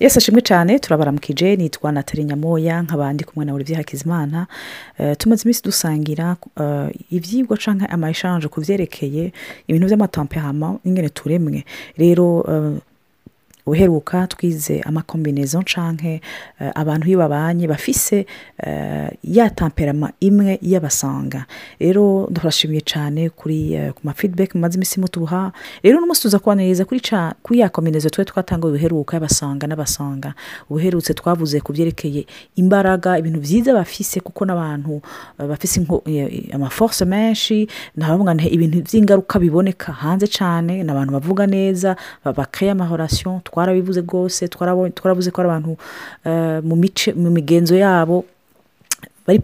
yesi ashimwe cyane. Turabaramukije nitwa natali nyamoya nk'abandi kumwe na olivier hakizimana. Eh, tumaze iminsi dusangira eh, ibyigwa cyangwa amayishanje ku byerekeye ibintu by'amatamperama n'ingene turemwe. Rero eh, uheruka twize amakombinezo canke eh, abantu iyo babanye bafise eh, ya tamperama imwe y'abasanga. Rero turashimiye cyane kuri eh, ku ma feedback mumaze iminsi mutuha. Rero n'umunsi tuza kubaniriza kuri ya kombinezo twe twatanga ubuheruka y'abasanga n'abasanga. Ubuherutse twavuze ku byerekeye imbaraga ibintu byiza bafise kuko n'abantu bafise amaforce menshi. Ntabavuga nti ibintu by'ingaruka biboneka hanze cyane ni abantu bavuga neza ba- bakaya amahorasiyo twarabivuze rwose twaravuze ko ari abantu eh, mu migenzo yabo bari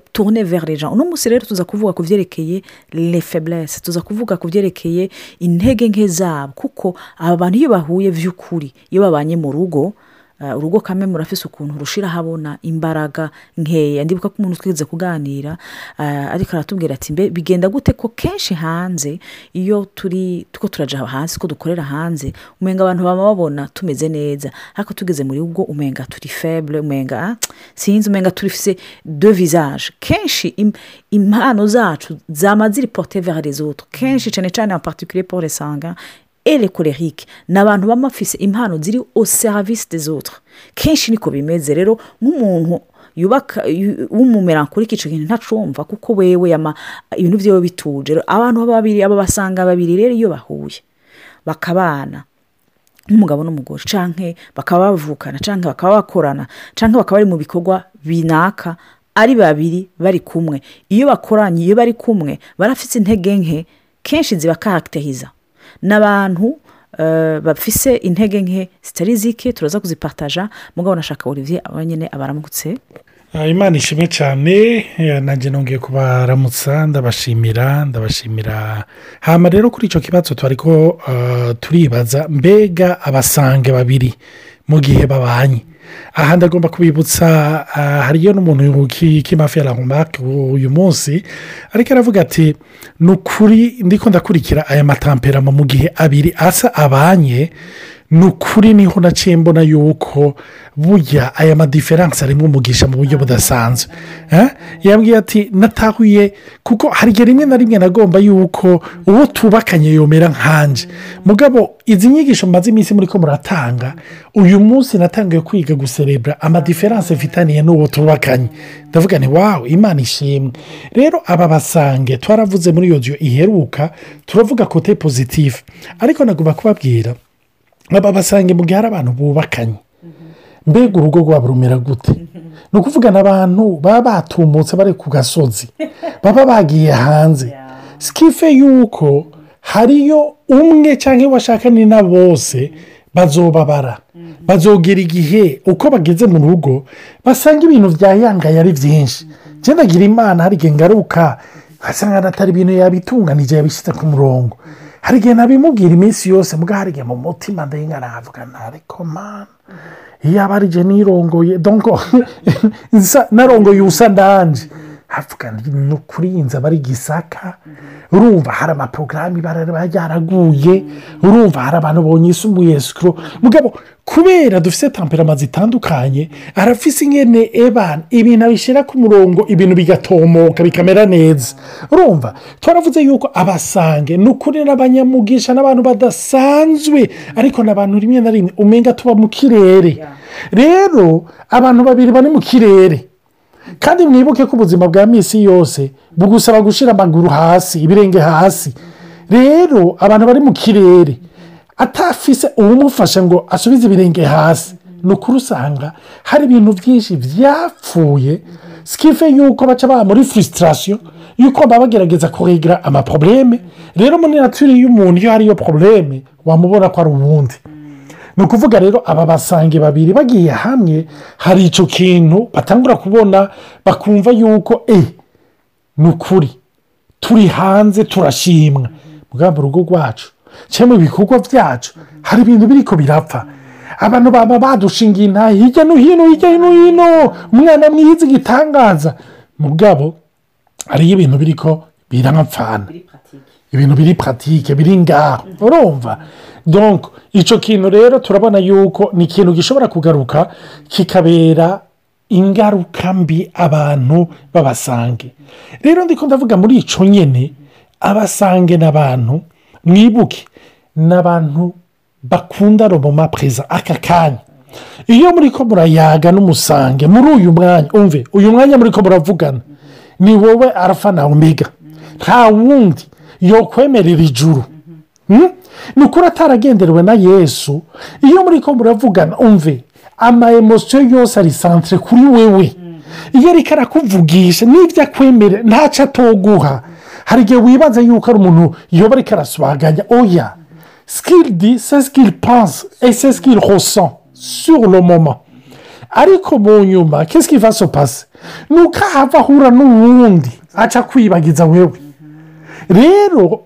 les gens. Uno munsi rero tuza kuvuga ku byerekeye les faiblesses tuza kuvuga ku byerekeye intege nke zabo kuko aba bantu iyo bahuye by'ukuri iyo babanye mu rugo urugo kamwe murafise ukuntu rushira habona imbaraga nkeya. Ndibuka ko umuntu twigeze kuganira eh, ariko aratubwira ati mbe bigenda gute ko kenshi hanze iyo turi tuko turaja hanze ko dukorera hanze umenga abantu baba babona tumeze neza. Ariko tugeze muri rugo umenga turi faible umenga ah, sinzi umenga turifise de visage kenshi im, impano zacu zama ziri porte vers les autres. Kenshi cyane cyane en particulier pour les sanguins colériques. Ni abantu baba bafise impano ziri au service des autres. Kenshi niko bimeze rero nk'umuntu yubaka yu- w'umumerankurika icyo kintu ntacumva kuko wewe ibintu byiwe bituje. Abantu babiri aba basanga babiri rero iyo bahuye. Bakabana nk'umugabo n'umugore canke bakaba bavukana canke bakaba bakorana canke bakaba bari mu bikorwa binaka ari babiri bari kumwe. Iyo bakoranye iyo bari kumwe barafite intege nke kenshi ziba karacteriza n'abantu eh, bafise intege nke zitari zike turaza kuzipataja mugabo nashaka olivier aba nyine abaramutse. Ah, imana ishimwe cyane eh, nanjye nongeye kubaramutsa ndabashimira ndabashimira. Hama rero kuri icyo kibazo twari ko ah, turibaza mbega abasange babiri mu gihe babanye. Aha ndagomba kubibutsa ah, hariyo n'umuntu ki- kimafi ya rahumake uyu munsi ariko aravuga ati ni ukuri ndiko ndakurikira aya matamperama mu gihe abiri asa abanye ni ukuri ni ho naciye mbona yuko burya aya madiferanse arimo umugisha mu buryo budasanzwe Eh? yambwiye ati natahuye kuko hari igihe rimwe na rimwe nagomba yuko uwo tubakanye yomera nkanje. Mugabo izi nyigisho maze iminsi muri ko muratanga uyu munsi natangiye kwiga guserebura amadiferanse mfitaniye n'uwo tubakanye. Ndavuga ni wawe imana ishimwe. Rero aba basange twaravuze muri iyo nzu iheruka turavuga kote pozitifu ariko nagomba kubabwira aba basange mu gihe hari abantu bubakanye. Mbega urugo rwabo rumera gute? Ni ukuvugana abantu baba batumutse bari ku gasozi. Baba bagiye hanze. Sikife yuko hariyo umwe cyangwa washakanye na bose bazobabara. Bazogera igihe uko bageze mu rugo basanga ibintu byayangaye ari byinshi. Genda gira imana hari igihe ngaruka asanga atari ibintu yabitunganije yabishyize ku murongo. Hari igihe nabimubwira iminsi yose mbwa hari igihe mu mutima ndengana nkavuga ariko mana iyo aba ari igihe nirongoye donko narongoye ubusa ndanje. Nti ni ukuri iyi nzu aba ari gisaka urumva hari amaporogaramu ibara ryaraguye urumva hari abantu bonyisumuye sikoro mugabo kubera dufite tamperama zitandukanye arafise ingene ebana ibintu abishyira ku murongo ibintu bigatomoka bikamera neza. Urumva twaravuze yuko abasange ni ukuri n'abanyamugisha n'abantu badasanzwe ariko n'abantu rimwe na rimwe umenga tuba mu kirere. Rero abantu babiri bari mu kirere. Kandi mwibuke ko ubuzima bwa minsi yose bugusaba gushyira amaguru hasi ibirenge hasi. Rero abantu bari mu kirere atafise uwumufasha ngo asubize ibirenge hasi. Ni ukuri usanga hari ibintu byinshi byapfuye sikife yuko baca baba muri fusitarasiyo yuko baba bagerageza kuregira amaporobeme rero muri naturi y'umuntu iyo hariyo porobeme wamubona ko ari uwundi. Ni ukuvuga rero aba basange babiri bagiye hamwe hari icyo kintu batangura kubona bakumva yuko e ni ukuri. Turi hanze turashimwa. Mu rugo rwacu. Cyangwa mu bikorwa byacu hari ibintu biri ko birapfa. Abantu baba badushingiye intahe hirya no hino hirya no hino umwana mwiza igitangaza. Mu bwabo hariyo ibintu biri ko birapfana ibintu biri puratike biri ngaho. Urumva? Donko icyo kintu rero turabona yuko ni ikintu gishobora kugaruka kikabera ingaruka mbi abantu b'abasange. Rero ndiko ndavuga muri icyo nyine abasange ni abantu mwibuke ni abantu bakunda romoma perezida aka kanya. Iyo muri ko murayaga n'umusange muri uyu mwanya umve uyu mwanya muri ko muravugana ni wowe arafa na omega. Nta wundi yo kwemerera ijuru ni ukuri ataragenderewe na yesu. Iyo muri ko muravugana umve ama emosiyo yose ari santire kuri wewe. Iyo ariko arakuvugisha n'ibyo akwemere ntacyo atoguha. Hari igihe wibaza yuko ari umuntu yoba ariko arasubaganya. Oya sikiri di se sikiri panse ese sikiri hoso sur le moment. Ariko mu nyuma va se passer? Ni uko ahava ahura n'uwundi aca kwibagiza wewe. Rero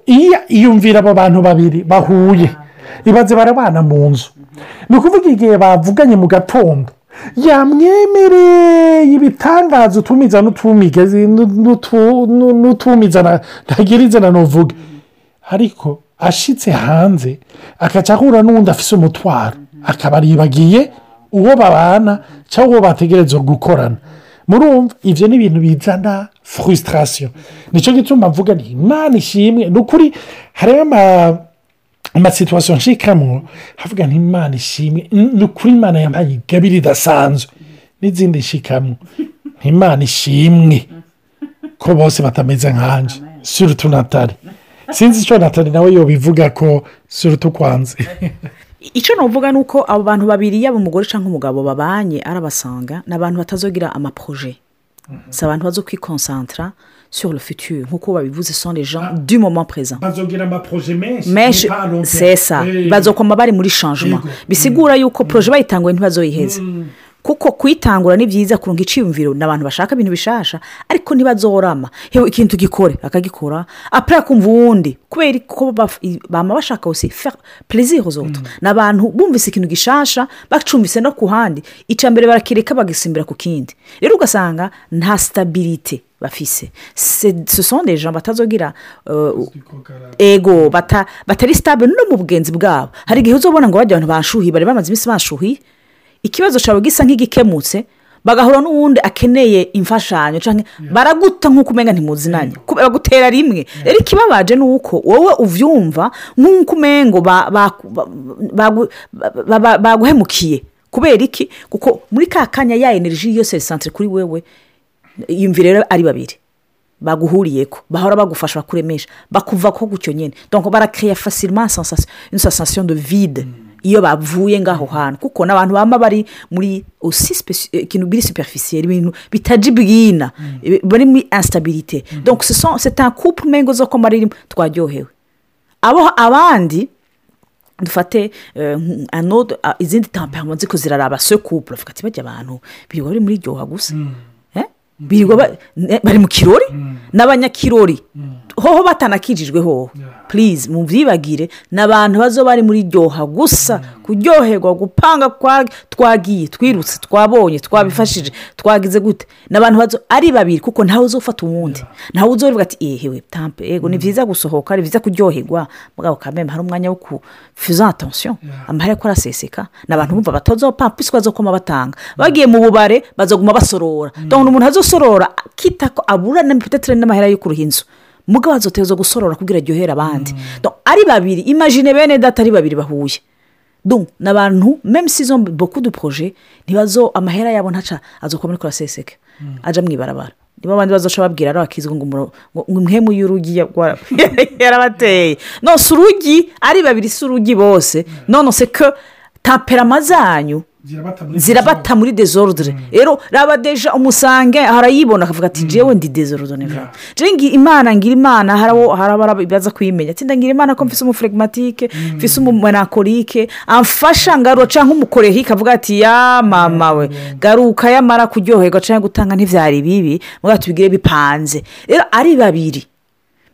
iyumvira abo bantu babiri bahuye. Ibaze barabana mu nzu. Ni ukuvuga igihe bavuganye mu gatondo. Yamwemereye ibitangaza utumiza n'utumiza ntagira izina ntuvuge ariko ashitse hanze akaca ahura n'undi afise umutwaro. Akaba aribagiye uwo babana cyangwa uwo bategereza gukorana. Murumva ibyo ni ibintu bizana furisitasiyo ni cyo gituma mvuga ni imana ishimwe ni ukuri hariho amasituwasiyo nshikamwo havuga imana ishimwe ni ukuri imana yambaye igabire idasanzwe n'izindi nshikamwo ni imana ishimwe ko bose batameze nkanje surutu natali sinzi icyo natali nawe yobivuga ko surutu kwanze icyo navuga ni uko abo bantu babiri yaba umugore cyangwa umugabo babanye arabasanga ni abantu batazogira amaproje si abantu bazo kwikonsantara sur le futur. Nk'uko babivuze son les gens du moment présent. Bazogira amaproje menshi menshi sesa bazokoma bari muri changement. Bisigura yuko proje bayitanguye ntibazoyiheze kuko kuyitangura ni byiza kurunga iciyumviro ni abantu bashaka ibintu bishasha ariko ntibazorama. Hewe ikintu gikore akagikora apure akumva uwundi. Kubera ko bama bashaka hose perezida zoto ni abantu bumvise ikintu gishasha bacumbise no ku handi. Icya mbere barakireka bagasimbira ku kindi. Rero ugasanga nta sitabirite bafise. Des gens batazogira ego batari sitabire no mu bugenzi bwabo. Hari igihe uzabona ngo bajya abantu bashuhiye bari bamaze iminsi bashuhiye ikibazo cyawe gisa nk'igikemutse bagahura n'uwundi akeneye imfashanyo cyangwa baraguta nk'uko umenya ntimuzinanye. Bagutera rimwe. Rero ikibabaje ni uko wowe ubyumva nk'uko umengo baguhemukiye. Kubera iki? Kuko muri ka kanya ya energy yose santire kuri wewe yumvire rero ari babiri. Baguhuriye ko bahora bagufasha bakuremesha. Bakuva ko gutyo nyine donko barakeya fasirima sensasiyo de vide. Iyo bavuye ngaho hantu. Kuko n'abantu baba bari muri ikintu biri superficiel ibintu bitaji bwina. Bari muri instabirite donc c'est un couple umengo zo ko maririmo twaryohewe. Abo abandi dufate izindi tamperamo ziko ziraraba se couple. Bavuga ati bajya abantu birirwa bari muri ryoha gusa. Birirwa bari mu kirori? N'abanyakirori? Hoho batanakijijwe hoho purize mu byibagire ni abantu bazo bari muri ryoha gusa kuryoherwa gupanga twagiye twirutse twabonye twabifashije twagize gute? Ni abantu bazo ari babiri kuko ntawe uzofata uwundi. Ntawe uzovuga ati ehewe tampe yego ni byiza gusohoka ni byiza kuryoherwa. Mugabo kamembe hari umwanya wo kufuza atansiyo amahera ko araseseka ni abantu bumva batazopampa isi bazokoma batanga. Bagiye mu bubare bazaguma basorora. Umuntu azosorora kita ko abura n'amahera yo kuruha inzu. Mugabo azoteza gusorora kugira aryohere abandi. Ari babiri. Imajine bene data ari babiri bahuye. Ni abantu memisi izo boku du poroje ntibazo amahera yabo ntaca azokoma muri kuraseseke ajya mu ibarabara. Niba abandi bazoca babwira ari abakizwa ngo umuhemu y'urugi yarabateye. Nose urugi ari babiri si urugi bose. None se ko taperama zanyu zirabata muri dezorudire rero raba deja umusange harayibona akavuga ati jewe ndi dezorudire ngira imana ngira imana hari baza kuyimenya. Ati ngira imana ko mfise umufuregimatike mfise umumenakorike amfasha ngaruka cyangwa umukorehike. Avuga ati ya mama we garuka yamara kuryoherwa cyangwa gutanga ntibyari bibi mubwo tubigire bipanze. Rero ari babiri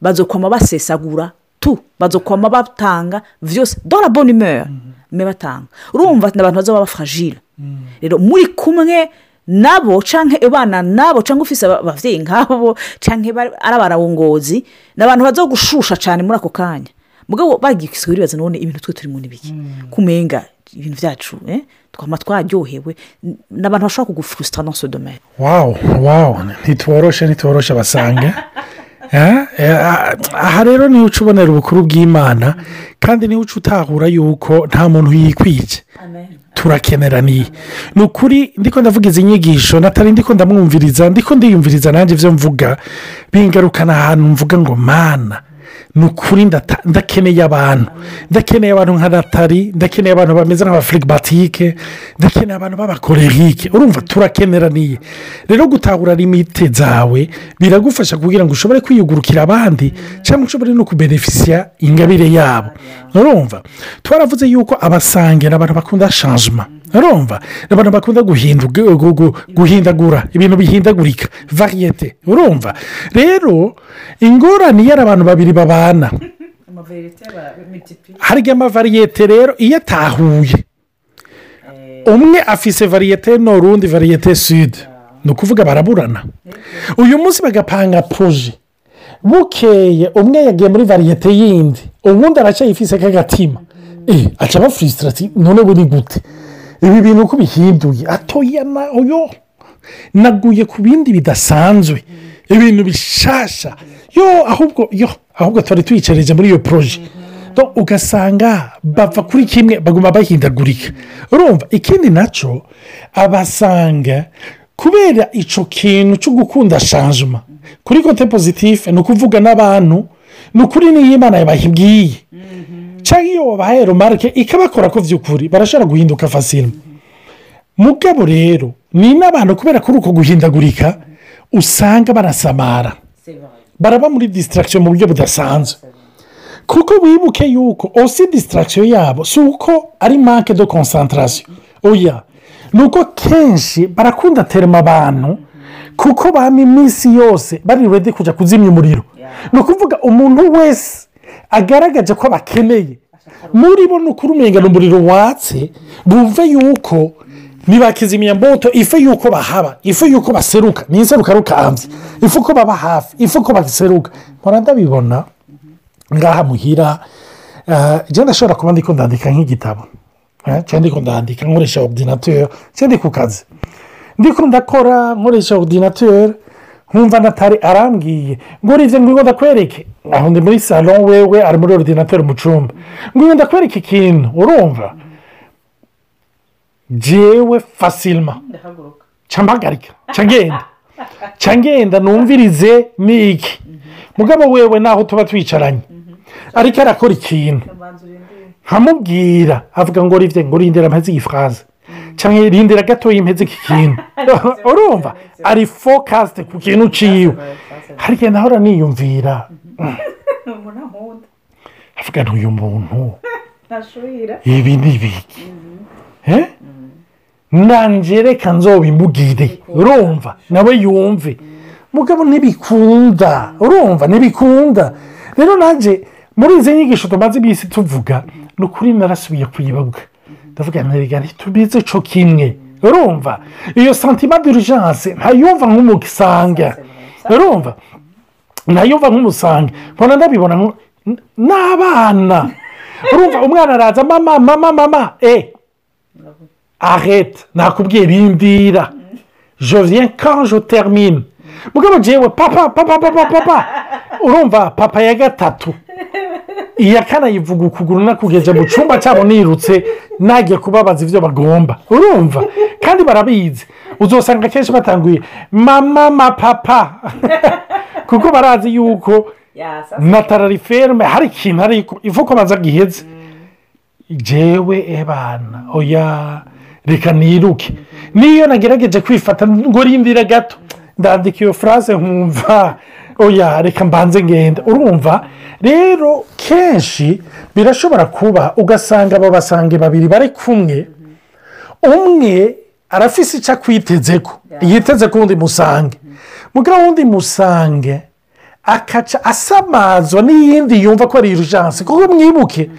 bazokwama basesagura. Tu bazokwama batanga byose dore bonimeri me batanga. Urumva ni abantu bazaba bafajira rero muri kumwe nabo cyangwa abana nabo cyangwa ufite ababyeyi nk'abo cyangwa ari abarawungozi ni abantu baza gushusha cyane muri ako kanya. Mugabo isoko bibaza none ibintu twe turi mu n'ibiki kumenga ibintu byacu eh, twama twaryohewe. N- n'abantu bashobora kugufurusita ce domaine. Wawu wawu ntitworoshe ntitworoshe basanga ah, aha rero ni ho uca ubonera ubukuru bw'imana kandi ni ho uca utahura yuko nta muntu yikwije. Turakeneraniye ni. Ukuri ndiko ndavuga izi nyigisho natari ndiko ndamwumviriza ndiko ndiyumviriza nanjye ibyo mvuga. Bingarukana ahantu mvuga ngo mana. Ni ukuri ndakeneye abantu. Ndakeneye abantu nka natari ndakeneye abantu bameze nk'abafirigibatike ndakeneye abantu b'abakorerike urumva turakeneraniye. Rero gutahura limite zawe biragufasha kugira ngo ushobore kwiyugurukira abandi cyangwa ushobore no kubenefisiya ingabire yabo. Urumva? Twaravuze yuko abasange ni abantu bakunda shanjima urumva? Ni abantu bakunda guhindagura ibintu bihindagurika. Variyete urumva? Rero ingorane iyo ari abantu babiri babana harya amavariyete rero iyo atahuye? Umwe afise variyete noro undi variyete sude ni ukuvuga baraburana. Uyu munsi bagapanga poroje bukeye umwe yagiye muri variyete yindi ubundi aracyayifise k'agatima. Eh aca aba furisitati none ni gute? Ibi bintu uko bihinduye? Atoya na oyo. Naguye ku bindi bidasanzwe. Ibintu bishasha. Yo ahubwo yo ahubwo twari tuyicareje muri iyo poroje Do- ugasanga bava kuri kimwe baguma bahindagurika. Urumva ikindi na cyo abasanga kubera icyo kintu cyo gukunda shanjuma kuri kote pozitifu ni ukuvuga n'abantu ni ukuri n'iyo imana yabahibwiye. Cyangwa iyo wabahaye romarike ikabakora ko by'ukuri barashobora guhinduka fasirima mugabo rero ni n'abantu kubera kuri uko guhindagurika usanga barasamara. Baraba muri disitaragisiyo mu buryo budasanzwe. Kuko wibuke yuko osi disitaragisiyo yabo si uko ari manke do konsantarasiyo oya ni uko kenshi barakunda terema abantu kuko bama iminsi yose bari redi kujya kuzimya umuriro. Ni ukuvuga umuntu wese agaragaje ko bakeneye muri bo ni ukuri umuriro watse bumve yuko ntibakizimya mboto ifu yuko bahaba ifu yuko baseruka. Ni inseruka rukambye ifu ko baba hafi ifu ko baseruka. Mpora ndabibona ngaha muhira njyewe ndashobora kuba ndiko ndandika nk'igitabo. Eh, cyangwa ndiko ndandika nkoresha ordinateur cyangwa ndi ku kazi. Ndiko ndakora nkoresha ordinateur nkumva natari arambwiye ngo uribye ngo ndakwereke. Aho ndi muri salon wewe ari muri ordinateur mu cyumba ngo ndakwereke ikintu. Urumva? Jewe fasilima mpagarika ngenda ngenda numvirize niki mugabo wewe naho tuba twicaranye. Ariko arakora ikintu. Nkamubwira avuga ngo rivye ngo rindira mpeze iyi furaze cyangwa rindira gatoya impeze iki kintu. Urumva? Ari fokasite ku kintu uciwe harya nahora niyumvira. Avuga ntuyu muntu. Ibi ni ibiki? Eh? Nanjye reka nzobimubwire urumva nawe yumve. Mugabo ntibikunda. Urumva ntibikunda. Rero nanjye muri izi nyigisho tumaze iminsi tuvuga ni ukuri narasubiye kuyibabuka ndavuga ntarega ntitubize cyo kimwe. Urumva iyo santima d'urgence ntayumva nk'umugisanga urumva ntayumva nk'umusanga. Mbona ndabibona n'abana. Urumva umwana araza mama mama mama. Eh. Arete nakubwiye rindira je viens quand je termine. Mugabo jewe papa papa papa papa urumva papa ya gatatu iya kane ayivuga ukuguru nakugeje mu cyumba cyabo nirutse nagiye kubabaza ibyo bagomba urumva kandi barabizi uzasanga akenshi batanguye mama ma papa. Kuko barazi yuko na tarariferme hari ikintu ariko ivu ko baza giheze jewe ebana oya reka niruke. Niyo nagerageje kwifata ngo rindire gato. Ndandika iyo furase nkumva oya reka mbanze ngenda urumva rero kenshi birashobora kuba ugasanga abo basange babiri bari kumwe umwe arafise icyo akwiteze ko yiteze ko undi musange. Mugabo wundi musange akaca asamazwa n'iyindi yumva ko ari irujanse kuko mwibuke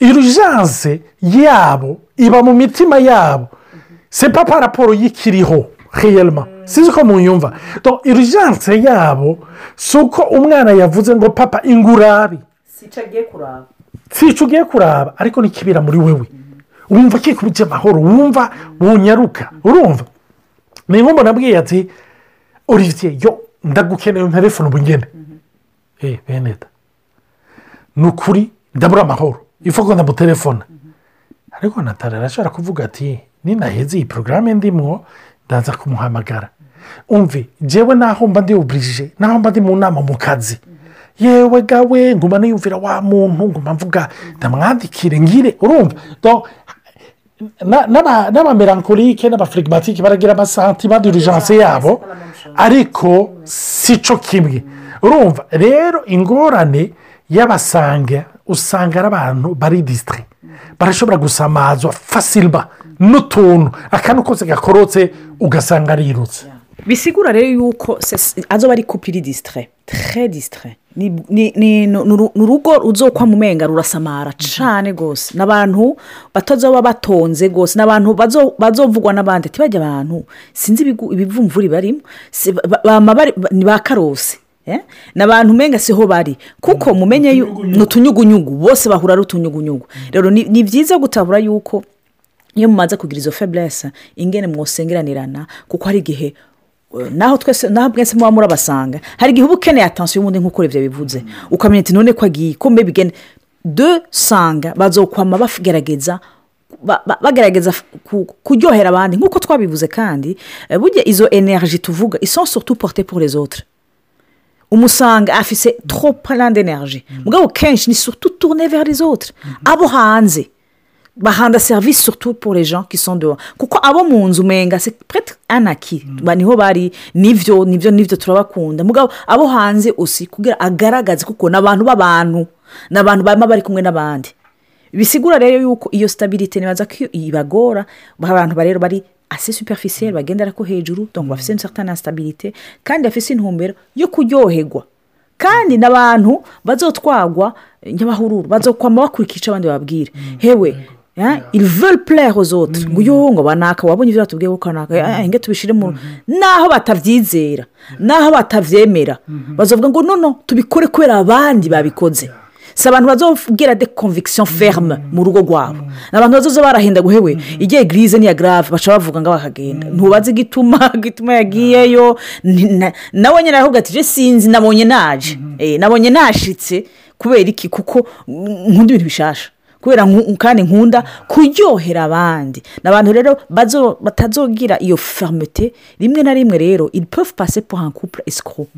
irujanse yabo iba mu mitima yabo. Se papa raporo y'ikiriho heyerima sinzi ko muyumva. Irujanse yabo si uko umwana yavuze ngo papa ingurabi si icyo agiye kuraba. Si icyo ugiye kuraba ariko nikibera muri wewe. Wumva kikubije amahoro wumva wunyaruka urumva. Ni nko nabwiye ati olivier yo ndagukeneye telefone ubu ngende eee bene da ni ukuri ndabura amahoro ifuko ndamutelefona ariko natara arashobora kuvuga ati ninaheze iyi porogaramu ndimwo ndaza kumuhamagara umve njyewe naho mba ndiwuburije naho mba ndi mu nama mu kazi yewe gawe nguma niyumvira wa muntu nguma mvuga ndamwandikire ngire urumva Donc, na- n'aba- n'abamelankolike n'abafirigimatike baragira amasantima dirijanse yabo ariko si cyo kimwe urumva rero ingorane y'abasanga usanga ari abantu bari disitire barashobora gusamazwa fasilba n'utuntu akantu kose gakorotse ugasanga arirutse bisigura rero yuko azoba ari kupiri disitire tere disitire ni ni- ni- ni uru- ni urugo ruzokwa mu menga rurasamara cyane rwose ni abantu batazoba batonze rwose ni abantu bazo- bazovugwa n'abandi ntibajye abantu sinzi ibivumvuri barimo ba- ba- ni eh? ni abantu umenga siho bari. Kuko mumenye yu- ni utunyugunyugu bose bahura ari utunyugunyugu. Rero ni byiza gutabura yuko iyo mumaze kugira izo feburese ingene mwosengeranirana kuko hari igihe eh, naho twese naho mwese muba murabasanga hari igihe uba ukeneye atansiyo y'ubundi nk'uko ibyo bivuze ukamenya ati none ko agiye ko mbe bigenda de sanga bazokwama bagerageza ba- ba- bagerageza kuryohera abandi. Nk'uko twabivuze kandi eh, burya izo energy tuvuga iso surtout porte pour les autres. Umusanga afise trop plein d'énergie. Mugabo kenshi ni surtout tourner vers les autres. Abo hanze. Bahanda serivisi gens qui sont dehors. Kuko abo mu nzu umenga un acquis. Ba- ni ho bari nivyo nivyo nivyo turabakunda. Mugabo abo hanze usi kugira agaragaze kuko ni abantu b'abantu ni abantu baba bari kumwe n'abandi. Bisigura rero yuko iyo stabilite nibaza ko ibagora abantu rero bari ase superficiel bagendera ko hejuru donc bafite une certaine instabilité. Kandi bafite intumbero yo kuryoherwa kandi n'abantu bazotwagwa nyabahururu bazokwama bakurikira icyo abandi bababwira hewe ils veulent plaire aux autres. Ngo uyu ngo banaka wabonye ibyo batubwiye ko kanaka eh, inge tubishyire mu naho batabyizera naho batabyemera bazovuga ngo nono tubikore kubera abandi babikoze. Si abantu bazobwira de conviction ferme mu rugo rwabo ni abantu bazoza barahinda guhewe. Igihe girize niya garave baca bavuga ngo bakagenda ntubaze igituma igituma yagiyeyo. Nawe nyine aravuga ati je sinzi nabonye naje. Eh, nabonye nashitse kubera iki? Kuko mm, nkunda ibintu bishasha. Kubera kandi nkunda kuryohera abandi. Ni abantu rero batazogira iyo fermete rimwe na rimwe rero il peuvent passer pour un couple escroc.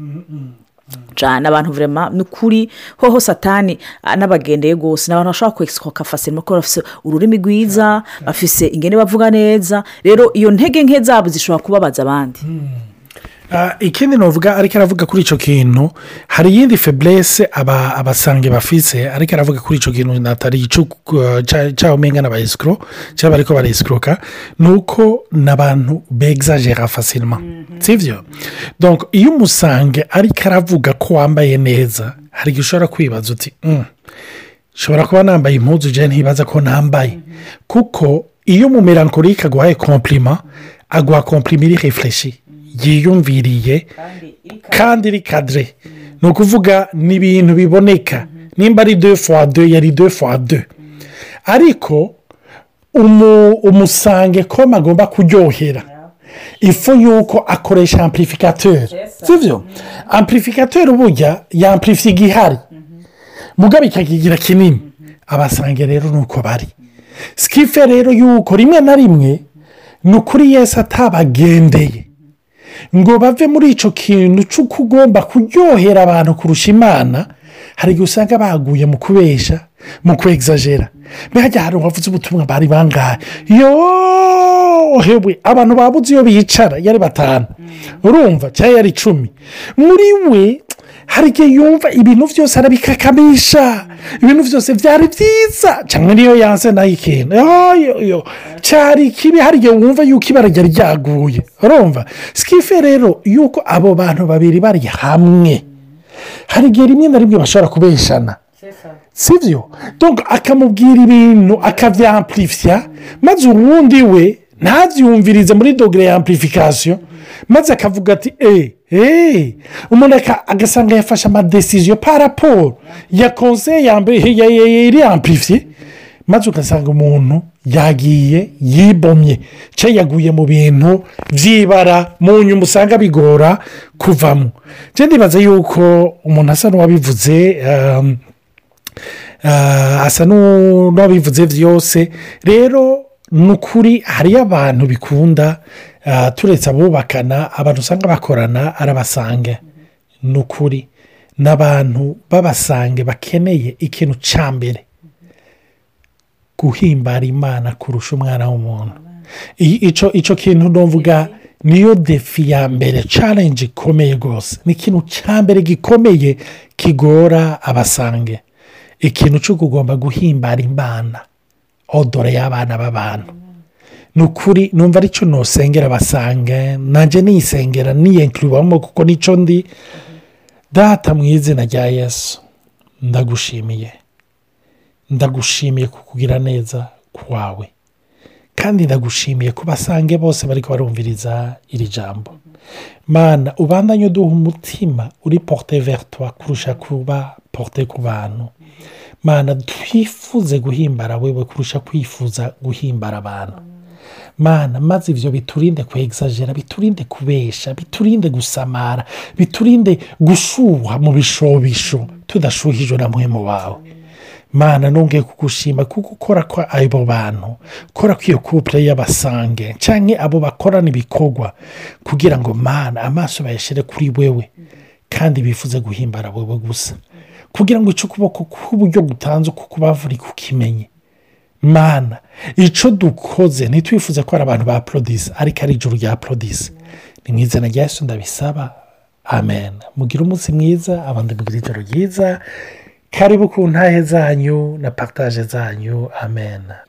Cyane abantu vurema ni ukuri hoho satani anabagendeye rwose ni abantu bashobora kwesikoka fasirima kuko bafite ururimi rwiza bafise ingene bavuga neza rero iyo ntege nke zabo zishobora kubabaza abandi. Ah, ikindi navuga ariko aravuga kuri icyo kintu hari iyindi feburese aba abasange bafise ariko aravuga kuri icyo kintu natari cyangwa umenya n'abayisikoro cyangwa bariko barayisikoroka ni uko n'abantu begzagera fasirima sibyo donc iyo umusange ariko aravuga ko wambaye neza hari igihe ushobora kwibaza uti "Mm, nshobora kuba nambaye impuzu ujya ntibaza ko nambaye. Kuko iyo mu melankolike aguhaye kompirima aguha kompirima iri refureshi yiyumviriye kandi iri kadire ni ukuvuga ni ibintu biboneka. Nimba ari de fwa de yari de fwa de ariko umu- umusange ko agomba kuryohera. Ifu yuko akoresha amplificateur. Sibyo amplificateur burya yampurifiye igihari. Mugabo ikakigira kinini. Abasange rero ni uko bari. Sikife rero yuko rimwe na rimwe ni ukuri yesi atabagendeye. Ngo bave muri icyo kintu cy'uko ugomba kuryohera abantu kurusha imana hari igihe usanga baguye mu kubesha mu kwegzagera mbega hari uwavuze ubutumwa bari bangahe? Yo hewe abantu babuze iyo bicara yari batanu. Urumva cyangwa yari icumi. Muri we hari igihe yumva ibintu byose arabikakamisha ibintu byose byari byiza. Cyangwa niyo yanse na yo ikintu. Cyari kibi hari igihe wumva yuko ibara ryari ryaguye. Urumva? Sikife rero yuko abo bantu babiri bari hamwe. Hari igihe rimwe na rimwe bashobora kubeshana. Sibyo donc akamubwira ibintu akabyampurifya maze uwundi we ntabyumvirize muri dogere ya amplification maze akavuga ati eee eee umuntu agasanga yafashe amadesiziyo paraporo ya konseye ya iri ampurifiye maze ugasanga umuntu yagiye yibomye cyangwa yaguye mu bintu by'ibara mu nyuma usanga bigora kuvamo. Njye ndibaza yuko umuntu asa n'uwabivuze asa n'uwabivuze byose rero ni ukuri hariyo abantu bikunda turetse abubakana abantu usanga bakorana arabasange. Ni ukuri ni abantu b'abasange bakeneye ikintu cya mbere. Guhimbara imana kurusha umwana w'umuntu. Icyo kintu ntuvuga niyo defi ya mbere carenje ikomeye rwose. Ni ikintu cya mbere gikomeye kigora abasange. Ikintu cyo kugomba guhimbara imana. Odore y'abana b'abantu. Ni ukuri numva ari cyo ntusengera basange nanjye niyisengera niyenkiribamo kuko ni cyo ndi. Data mu izina rya yesu ndagushimiye. Ndagushimiye kukugira neza kwawe. Kandi ndagushimiye ku basange bose bari barumviriza iri jambo. Mana ubandanye uduha umutima uri porute veritwa kurusha kuba porute ku bantu. Mana twifuze guhimbara wewe kurusha kwifuza guhimbara abantu. Mana maze ibyo biturinde kwegzagera biturinde kubesha biturinde gusamara biturinde gushuha mu bishobisho. Tudashuhijwe na muhemu wawe. Mana nongeye kugushima kuko ukora ko abo bantu ukora ko iyo kupure y'abasange cyangwa abo bakorana ibikorwa kugira ngo mana amaso bayashyire kuri wewe kandi bifuze guhimbara wowe gusa. Kugira ngo icyo ukuboko k'uburyo gutanze uko kubavura kukimenye mana icyo dukoze ntitwifuze ko ari abantu ba porodisi ariko ari ijoro rya porodisi ni mu izina rya yesu ndabisaba. Amen. Mugire umunsi mwiza abandi mugire ijoro ryiza. Karibu ku ntahe zanyu na paritaje zanyu. Amen.